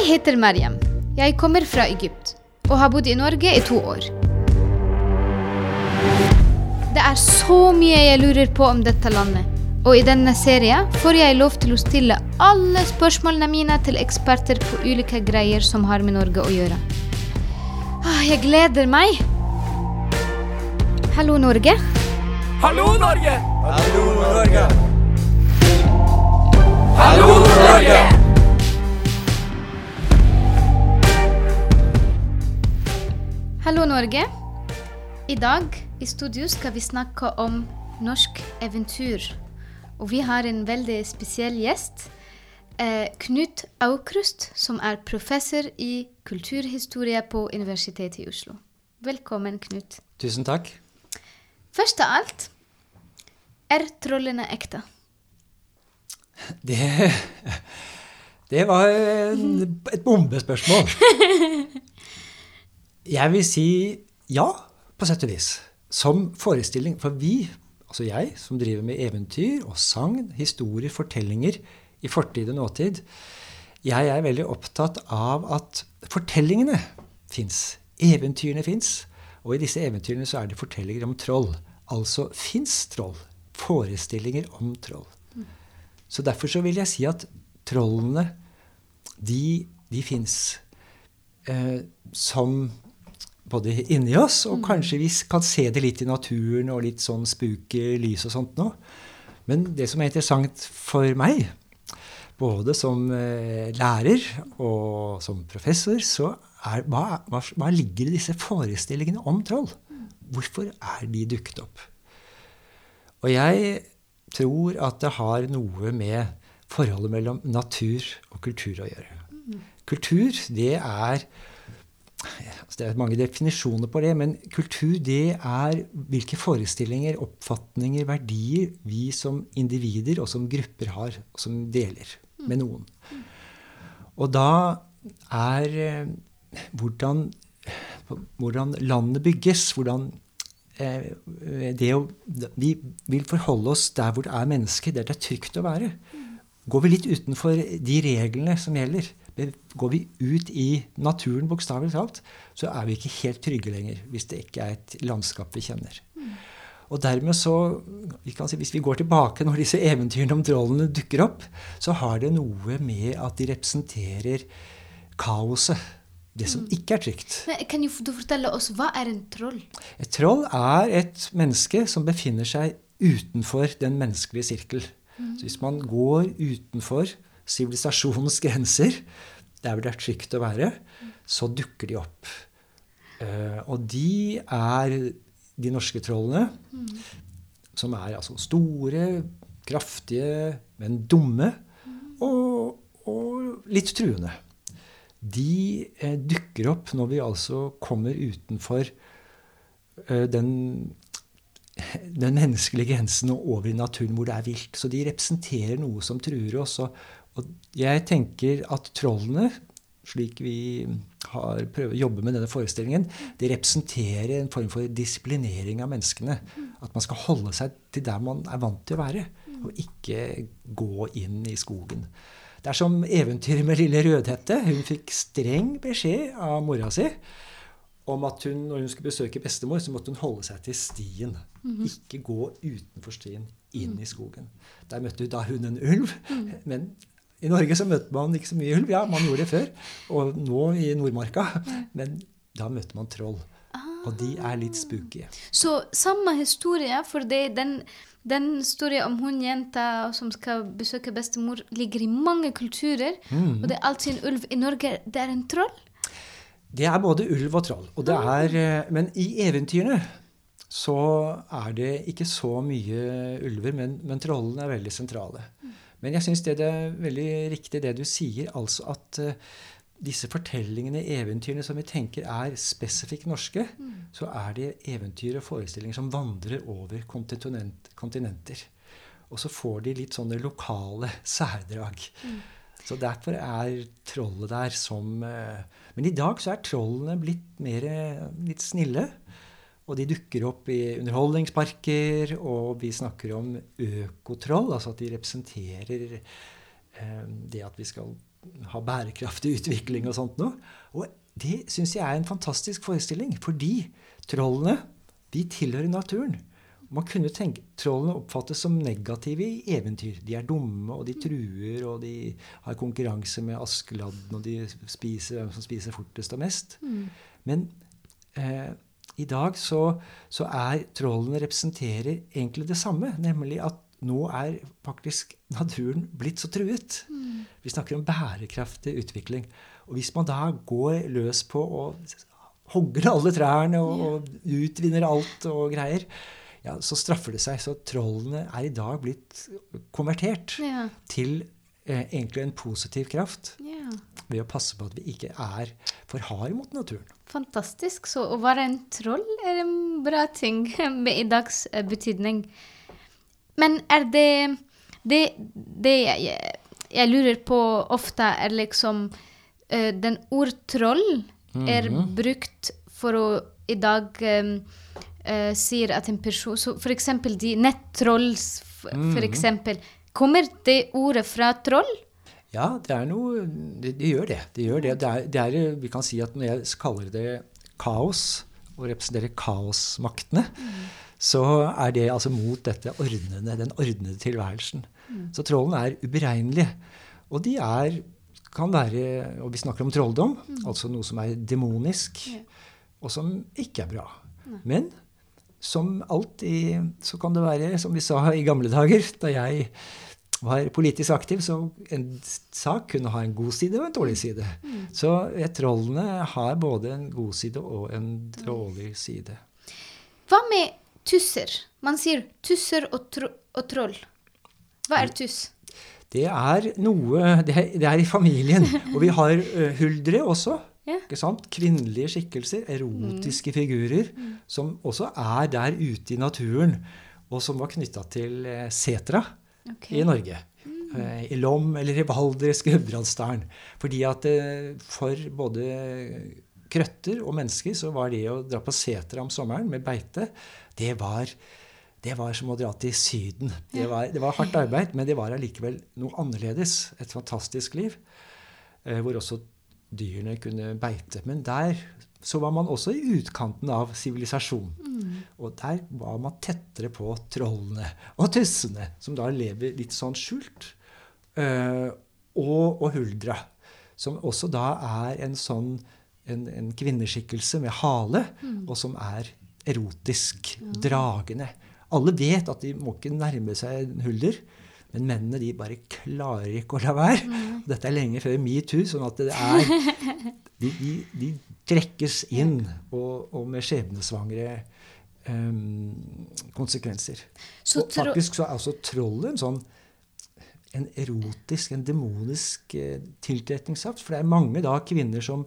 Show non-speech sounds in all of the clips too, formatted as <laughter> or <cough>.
Jeg heter Mariam. Jeg kommer fra Egypt og har bodd i Norge i to år. Det er så mye jeg lurer på om dette landet. Og i denne serien får jeg lov til å stille alle spørsmålene mine til eksperter på ulike greier som har med Norge å gjøre. Ah, Jeg gleder meg. Hallo, Norge. Hallo, Norge! Hallo, Norge! Hallo, Norge! Hallo, Norge. I dag i studio skal vi snakke om norsk eventyr. Og vi har en veldig spesiell gjest. Eh, Knut Aukrust, som er professor i kulturhistorie på Universitetet i Oslo. Velkommen, Knut. Tusen takk. Først av alt, er trollene ekte? <laughs> Det, det var en, et bombespørsmål. <laughs> Jeg vil si ja, på sett og vis. Som forestilling. For vi, altså jeg, som driver med eventyr og sagn, historier, fortellinger i fortid og nåtid, jeg er veldig opptatt av at fortellingene fins. Eventyrene fins. Og i disse eventyrene så er det fortellinger om troll. Altså fins troll. Forestillinger om troll. Så derfor så vil jeg si at trollene, de, de fins eh, som både inni oss, og kanskje vi kan se det litt i naturen og litt sånn spooky lys og sånt nå. Men det som er interessant for meg, både som eh, lærer og som professor, så er hva, hva, ligger i disse forestillingene om troll? Hvorfor er de dukket opp? Og jeg tror at det har noe med forholdet mellom natur og kultur å gjøre. Kultur, det er Det er mange definisjoner på det, men kultur det er hvilke forestillinger, oppfatninger, verdier vi som individer og som grupper har, og som deler med noen. Og da er eh, hvordan, hvordan landet bygges, hvordan eh, det å, Vi vil forholde oss der hvor det er mennesker, der det er trygt å være. Går vi litt utenfor de reglene som gjelder, går vi ut i naturen bokstavelig talt, så er vi ikke helt trygge lenger hvis det ikke er et landskap vi kjenner. Og dermed så, vi si, Hvis vi går tilbake når disse eventyrene om trollene dukker opp, så har det noe med at de representerer kaoset. Det som ikke er trygt. Men kan du fortelle oss, Hva er en troll? Et troll er et menneske som befinner seg utenfor den menneskelige sirkel. Så hvis man går utenfor sivilisasjonens grenser, der hvor det er trygt å være, så dukker de opp. Uh, og de er de norske trollene, som er altså store, kraftige, men dumme og, og litt truende. De uh, dukker opp når vi altså kommer utenfor uh, den den menneskelige grensen og over i naturen hvor det er vilt. Så de representerer noe som truer oss. Og, og jeg tenker at trollene, slik vi har prøvd å jobbe med denne forestillingen, de representerer en form for disiplinering av menneskene. At man skal holde seg til der man er vant til å være, og ikke gå inn i skogen. Det er som eventyret med lille Rødhette. Hun fikk streng beskjed av mora si om at hun, når hun skulle besøke bestemor, så måtte hun holde seg til stien. Mm -hmm. Ikke gå utenfor stien, inn i skogen. Der møtte hun da hun en ulv. Mm. Men i Norge så møtte man ikke så mye ulv. Ja, man gjorde det før. Og nå i Nordmarka. Men da møtte man troll. Og de er litt spooky. Så samme historie, for det, den, den historien om hun jenta som skal besøke bestemor, ligger i mange kulturer. Mm. Og det er alltid en ulv. I Norge det er en troll? Det er både ulv og troll. Og er, men i eventyrene så er det ikke så mye ulver, men, men trollene er veldig sentrale. Men jeg syns det, er veldig riktig det du sier, altså at uh, disse fortellingene, eventyrene som vi tenker er spesifikt norske, mm. så er det eventyr og forestillinger som vandrer over kontinent, kontinenter. Og så får de litt sånne lokale <laughs> særdrag. Mm. Så derfor er trollet der som uh, Men i dag så er trollene blitt mer litt snille. Og de dukker opp i underholdningsparker, og vi snakker om økotroll. Altså at de representerer eh, det at vi skal ha bærekraftig <laughs> utvikling og sånt noe. Og det syns jeg er en fantastisk forestilling, fordi trollene de tilhører naturen. Man kunne tenke, Trollene oppfattes som negative i eventyr. De er dumme, og de truer, og de har konkurranse med Askeladden, og de spiser hvem som spiser fortest og mest. Mm. Men eh, i dag så, så, er trollene representerer egentlig det samme, nemlig at nå er faktisk naturen blitt så truet. Mm. Vi snakker om bærekraftig utvikling. Og hvis man da går løs på å hogger alle trærne og, og utvinner alt og greier, ja, så straffer det seg. Så trollene er i dag blitt konvertert ja. til eh, egentlig en positiv kraft yeah. ved å passe på at vi ikke er for harde mot naturen. Fantastisk. Så å være en troll er en bra ting <laughs> med i dags eh, betydning. Men er det Det, det jeg, jeg, lurer på ofte, er liksom uh, Den ord troll er mm -hmm. brukt for å i dag um, uh, sier at en person så For eksempel de nettrolls, for mm. eksempel. Kommer det ordet fra troll? Ja, det er noe Det, det gjør det. Det, gjør det. Det, er, det er, vi kan si at når jeg kaller det kaos, og representerer kaosmaktene, mm. så er det altså mot dette ordnende, den ordnede tilværelsen. Mm. Så trollene er uberegnelige. Og de er kan være Og vi snakker om trolldom, mm. altså noe som er demonisk, ja. og som ikke er bra. Nei. Men som alltid så kan det være, som vi sa i gamle dager, da jeg var politisk aktiv, så en sak kunne ha en god side og en dårlig side. Mm. Så trollene har både en god side og en dårlig side. Hva med tusser? Man sier tusser og, tro og troll. Hva er tuss? Det er noe Det er, det er i familien. <laughs> Og vi har uh, huldre også. Sant? Kvinnelige skikkelser, erotiske mm. figurer, som også er der ute i naturen, og som var knytta til uh, setra okay. i Norge. Mm. Uh, I Lom eller i Valdres, Gudbrandsdalen. Fordi at for både krøtter og mennesker så var det å dra på setra om sommeren med beite, det var det var som å dra til Syden. Det var, det var hardt arbeid, men det var allikevel noe annerledes. Et fantastisk liv. Eh, hvor også dyrene kunne beite. Men der så var man også i utkanten av sivilisasjon. Mm. Og der var man tettere på trollene og tussene, som da lever litt sånn skjult. Uh, og, og huldra, som også da er en sånn en, en kvinneskikkelse med hale, mm. og som er erotisk, dragende. Alle vet at de må ikke nærme seg en hulder. Men mennene de bare klarer ikke å la være. Mm. Dette er lenge før metoo, sånn at det er <laughs> De, de, de trekkes inn, og, og med skjebnesvangre um, konsekvenser. Så og faktisk så er også trollet en sånn en erotisk, en demonisk eh, tiltrekningskraft. For det er mange da kvinner som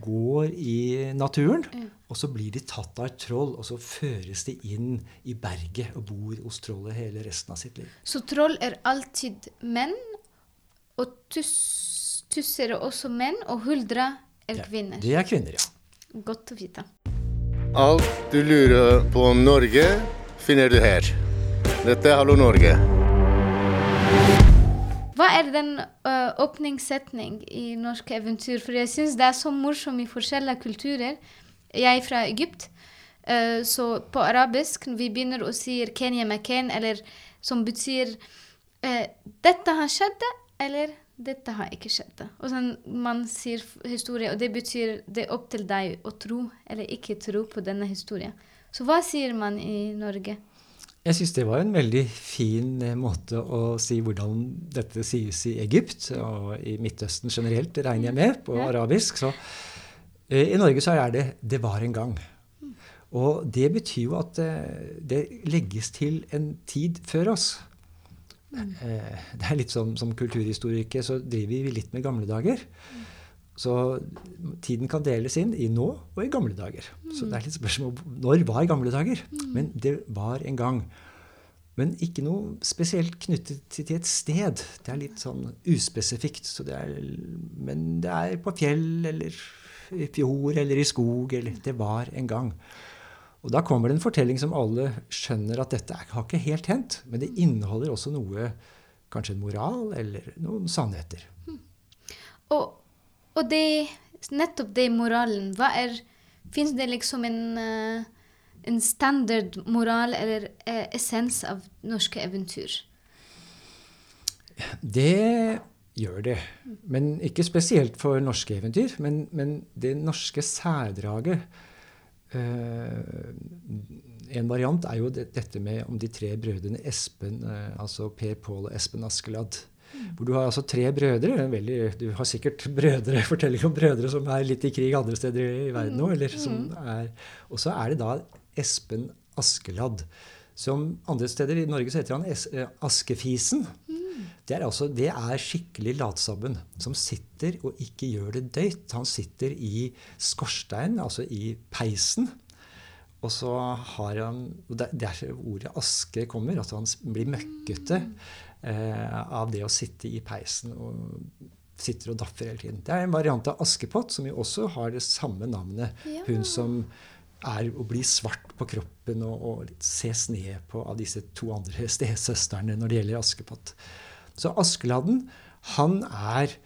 går i naturen, mm. og så blir de tatt av et troll, og så føres de inn i berget og bor hos trollet hele resten av sitt liv. Så troll er alltid menn, og tuss, tusser er også menn, og huldra er kvinner? Det er kvinner, ja. Godt å vite. Alt du lurer på om Norge, finner du her. Dette er Hallo Norge. Hva er den uh, åpningssetning i norsk eventyr? For jeg syns det er så morsomt i forskjellige kulturer. Jeg er fra Egypt, uh, så på arabisk vi begynner å si 'Kenya makan', eller som betyr uh, 'Dette har skjedd', eller 'Dette har ikke skjedd'. Og sånn, Man sier historie, og det betyr det er opp til deg å tro eller ikke tro på denne historien. Så hva sier man i Norge? Jeg syns det var en veldig fin eh, måte å si hvordan dette sies i Egypt, og i Midtøsten generelt, det regner jeg med, på arabisk. Så eh, i Norge så er det 'det var en gang'. Og det betyr jo at eh, det legges til en tid før oss. Det er litt som, som kulturhistoriker så driver vi litt med gamle dager. Så tiden kan deles inn i nå og i gamle dager. Så det er litt spørsmål når var gamle dager? Men det var en gang. Men ikke noe spesielt knyttet til et sted. Det er litt sånn uspesifikt. Så det er, men det er på fjell eller i fjord eller i skog. Eller det var en gang. Og da kommer det en fortelling som alle skjønner at dette har ikke helt hendt. Men det inneholder også noe kanskje en moral eller noen sannheter. Og, og det, nettopp det moralen, hva er Fins det liksom en, eh, en standard moral eller eh, essens av norske eventyr? Det gjør det. Men ikke spesielt for norske eventyr. Men, men det norske særdraget En variant er jo det, dette med om de tre brødrene Espen, eh, altså Per Pål og Espen Askeladd. Hvor du har altså tre brødre. Veldig, du har sikkert brødre, <laughs> fortellinger om brødre som er litt i krig andre steder i verden nå. Og så er det da Espen Askeladd. Som andre steder i Norge så heter han eh, Askefisen. Det er, altså, det er skikkelig latsabben som sitter og ikke gjør det døyt. Han sitter i skorsteinen, altså i peisen. Og så har han det er ordet aske kommer. at han blir møkkete eh, av det å sitte i peisen og sitter og daffer hele tiden. Det er en variant av Askepott, som jo også har det samme navnet. Ja. Hun som er å bli svart på kroppen og, og ses ned på av disse to andre <laughs> stesøstrene når det gjelder Askepott. Så Askeladden, han er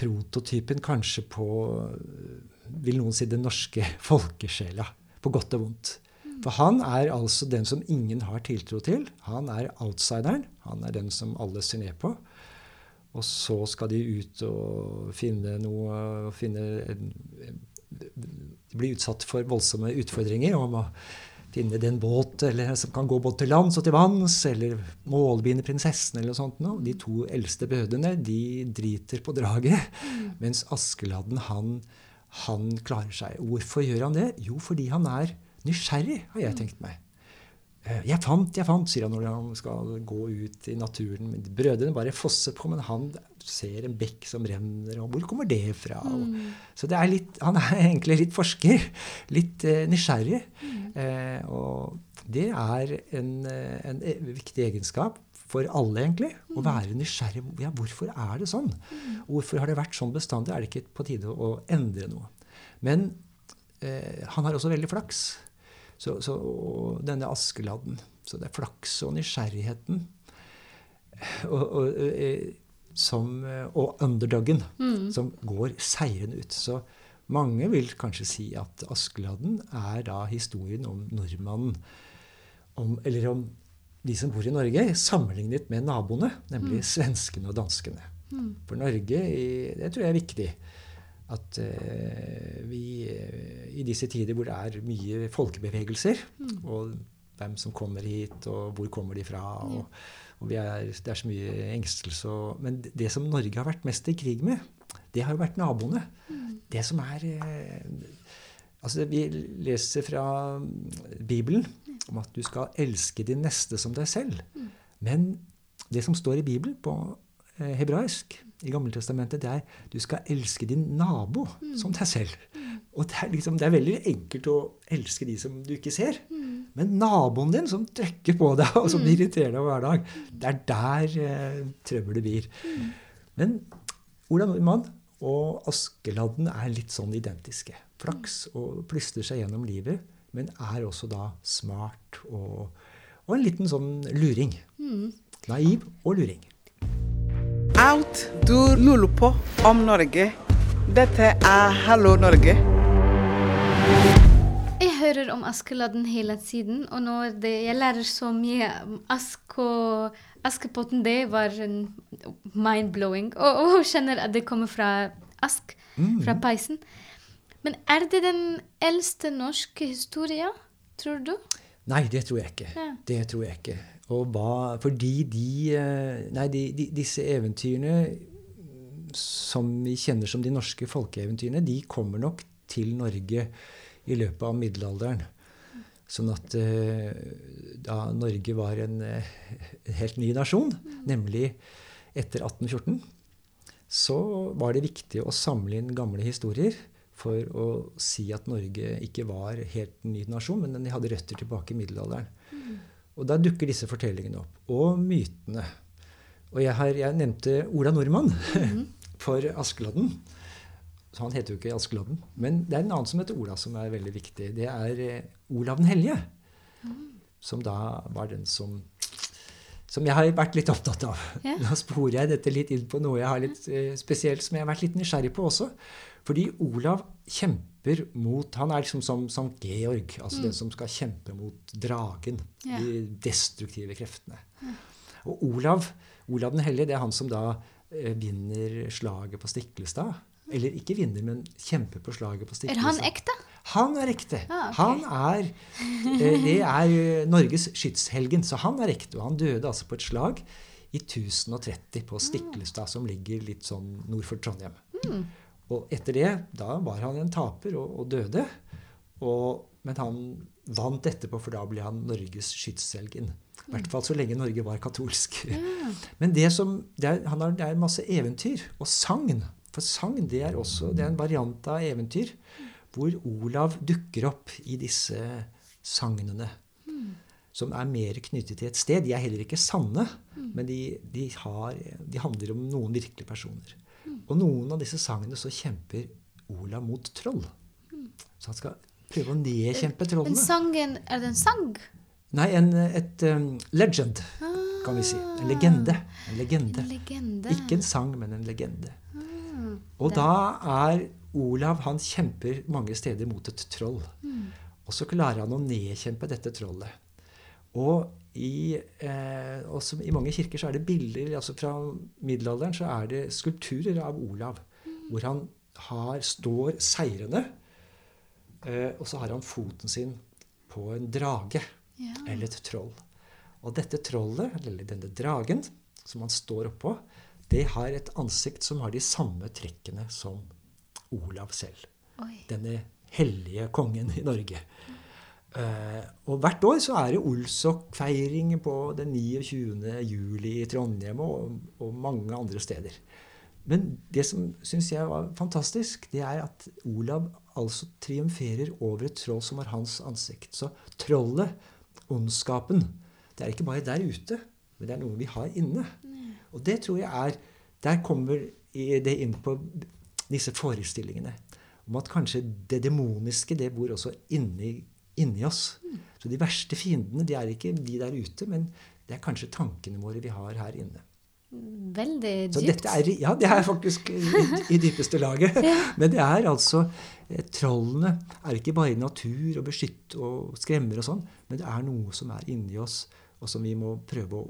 prototypen kanskje på vil noen si den norske <laughs> folkesjela, på godt og vondt. For han er altså den som ingen har tiltro til. Han er outsideren. Han er den som alle ser ned på. Og så skal de ut og finne noe finne De blir utsatt for voldsomme utfordringer om å finne den båt eller, som kan gå både til lands og til vanns, eller målbinde prinsessen eller noe sånt. Noe. De to eldste bødene de driter på draget, mens Askeladden han, han klarer seg. Hvorfor gjør han det? Jo, fordi han er nysgjerrig, har jeg tenkt meg. Eh, 'Jeg fant, jeg fant', sier han når han skal gå ut i naturen. Brødrene bare fosser på, men han ser en bekk som renner, og hvor kommer det fra? Mm. så det er litt, han er <laughs> egentlig litt forsker. Litt eh, nysgjerrig. Eh, og det er en, eh, en e- viktig egenskap for alle, egentlig. Å være nysgjerrig. Ja, hvorfor er det sånn? Hvorfor har det vært sånn bestandig? Er det ikke på tide å endre noe? Men eh, han har også veldig flaks. Så, så og denne Askeladden. Så det er flaks og nysgjerrigheten. Og, og, eh, som, eh, og underdoggen som går seirende ut. Så mange vil kanskje si at Askeladden er da historien om nordmannen. Om, eller om de som bor i Norge, sammenlignet med naboene, nemlig svenskene og danskene. For Norge, det tror jeg er viktig at eh, vi eh, i disse tider hvor det er mye folkebevegelser, og hvem som kommer hit, og hvor kommer de fra, og, og vi er, det er så mye engstelse og Men det- som Norge har vært mest i krig med, det har jo vært naboene. Det som er eh, Altså, vi leser fra mm, Bibelen om at du skal elske din neste som deg selv. Men det som står i Bibelen på eh, hebraisk i Gammeltestamentet, det er du skal elske din nabo som deg selv. Og det er, liksom, det er veldig enkelt å elske de som du ikke ser. Men naboen din som trykker på deg, og som irriterer deg hver dag, det er der eh, trøbbelet blir. Men Ola Nordmann og Askeladden er litt sånn identiske. Flaks og plystrer seg gjennom livet, men er også da smart og, og en liten sånn luring. Naiv og luring. Alt du lurer på om Norge. Dette er Hallo Norge. Jeg hører om Askeladden hele tiden, og nå er det, jeg lærer så mye om Ask og Askepotten. Det var en mind-blowing. Og, og kjenner at det kommer fra ask, fra peisen. Men er det den eldste norske historien, tror du? Nei, det tror jeg ikke. Ja. Det tror jeg ikke. Og hva, fordi de eh, Nei, de, de, disse eventyrene som vi kjenner som de norske folkeeventyrene, de kommer nok til Norge i løpet av middelalderen. Sånn at eh, da Norge var en eh, helt ny nasjon, nemlig etter 1814, så var det viktig å samle inn gamle historier for å si at Norge ikke var helt ny nasjon, men de hadde røtter tilbake i middelalderen. Og da dukker disse fortellingene opp. Og mytene. Og jeg, har, jeg nevnte Ola Nordmann <laughs> for Askeladden. Så han heter jo ikke Askeladden. Men det er en annen som heter Ola, som er veldig viktig. Det er eh, Olav den hellige. Som da var den som som jeg har vært litt opptatt av. Ja. Nå sporer jeg dette litt inn på noe jeg har litt eh, spesielt, som jeg har vært litt nysgjerrig på også. Fordi Olav kjemper mot Han er liksom som Sankt Georg, altså den som skal kjempe mot dragen. Ja. De destruktive kreftene. Og Olav, Olav den hellige, det er han som da eh, vinner slaget på Stiklestad. Eller ikke vinner, men kjemper på slaget på Stiklestad. Er han ekte? Han er ekte. Ah, okay. Han er eh, Det er eh, Norges skytshelgen, så han er ekte. Og han døde altså på et slag i 1030 på Stiklestad, som ligger litt sånn nord for Trondheim. Hmm. Og etter det, da var han en taper og, og døde. Og, men han vant etterpå, for da ble han Norges skytshelgen. I hvert fall så lenge Norge var katolsk. Men det som, det er, han har, det er masse eventyr og sagn. For sagn det er også det er en variant av eventyr hvor Olav dukker opp i disse sagnene. Som er mer knyttet til et sted. De er heller ikke sanne, men de, de, har, de handler om noen virkelige personer. Og noen av disse sangene så kjemper Olav mot troll. Så han skal prøve å nedkjempe Men En sangen Er det en sang? Nei, en, et um, legend, kan vi si. En legende. En legende. En legende. Ikke en sang, men en legende. Og da er Olav Han kjemper mange steder mot et troll. Og så klarer han å nedkjempe dette trollet. Og i, eh, også i mange kirker så er det bilder altså Fra middelalderen så er det skulpturer av Olav. Hvor han har, står seirende, eh, og så har han foten sin på en drage. Ja. Eller et troll. Og dette trollet, eller denne dragen, som han står oppå, det har et ansikt som har de samme trekkene som Olav selv. Oi. Denne hellige kongen i Norge. Eh, og hvert år så er det Olsok-feiring på den 29. juli i Trondheim og, og mange andre steder. Men det som syns jeg var fantastisk, det er at Olav altså triumferer over et troll som har hans ansikt. Så trollet, ondskapen, det er ikke bare der ute, men det er noe vi har inne. Og det tror jeg er Der kommer det inn på disse forestillingene om at kanskje det demoniske det bor også inni, inni oss. Så de verste fiendene de er ikke de der ute, men det er kanskje tankene våre vi har her inne. Veldig Så dypt. er, ja, det er faktisk i, i dypeste laget. <laughs> Men det er altså eh, Trollene er ikke bare natur og beskytt og skremmer og sånn, men det er noe som er inni oss, og som vi må prøve å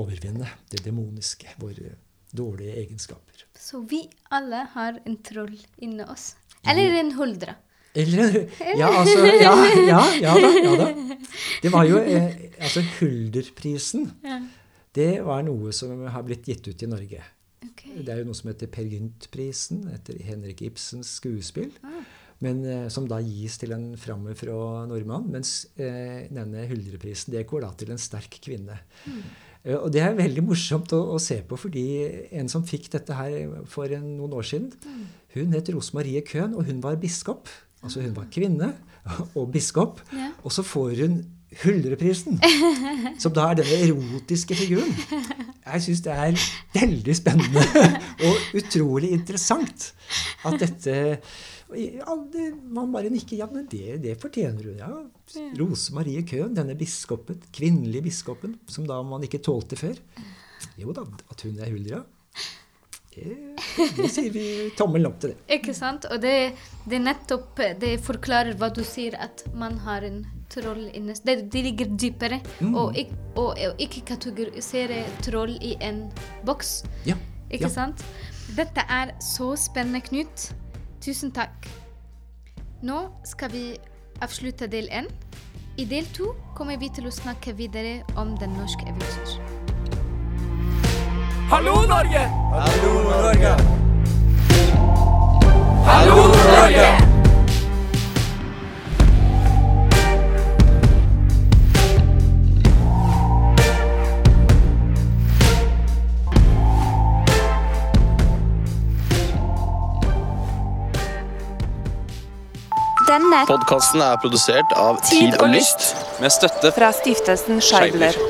overvinne. Det demoniske. Våre dårlige egenskaper. Så vi alle har en troll inni oss. Eller en huldra. Eller Ja, altså Ja, ja, ja da. Ja da. Det var jo eh, Altså, Hulderprisen, det var noe som har blitt gitt ut i Norge. Okay. Det er jo noe som heter Per Gynt-prisen, etter Henrik Ibsens skuespill. Men eh, Som da gis til en framifrå nordmann. Mens eh, denne Huldreprisen det går da til en sterk kvinne. Eh, og det er veldig morsomt å, å se på, fordi en som fikk dette her for en, noen år siden, hun het Rose Marie Køhn, og hun var biskop. Altså hun var kvinne og biskop. Ja. Og så får hun Huldreprisen, som da er denne erotiske figuren. Jeg syns det er veldig spennende <laughs> og utrolig interessant at dette det, Man bare nikker. Ja, men det, det fortjener hun. Ja. Rose Marie Køhn, denne biskopen, kvinnelige biskopen, som da man ikke tålte før. Jo da, at hun er Huldra. Det, sier vi tommelen opp til det. Ikke sant? Og det, det nettopp Det forklarer hva du sier, at man har en troll inne. Det, det ligger dypere. Mm. Og, ikk- og, og ikke kategorisere troll i en boks. Ja. Ikke ja. sant? Dette er så spennende, Knut. Tusen takk. Nå skal vi avslutte del én. I del to kommer vi til å snakke videre om den norske eventyr. Hallo, Norge! Hallo, Norge! Hallo, Norge! Denne Podkasten er produsert av Tid og Lyst. med støtte fra stiftelsen Scheibler.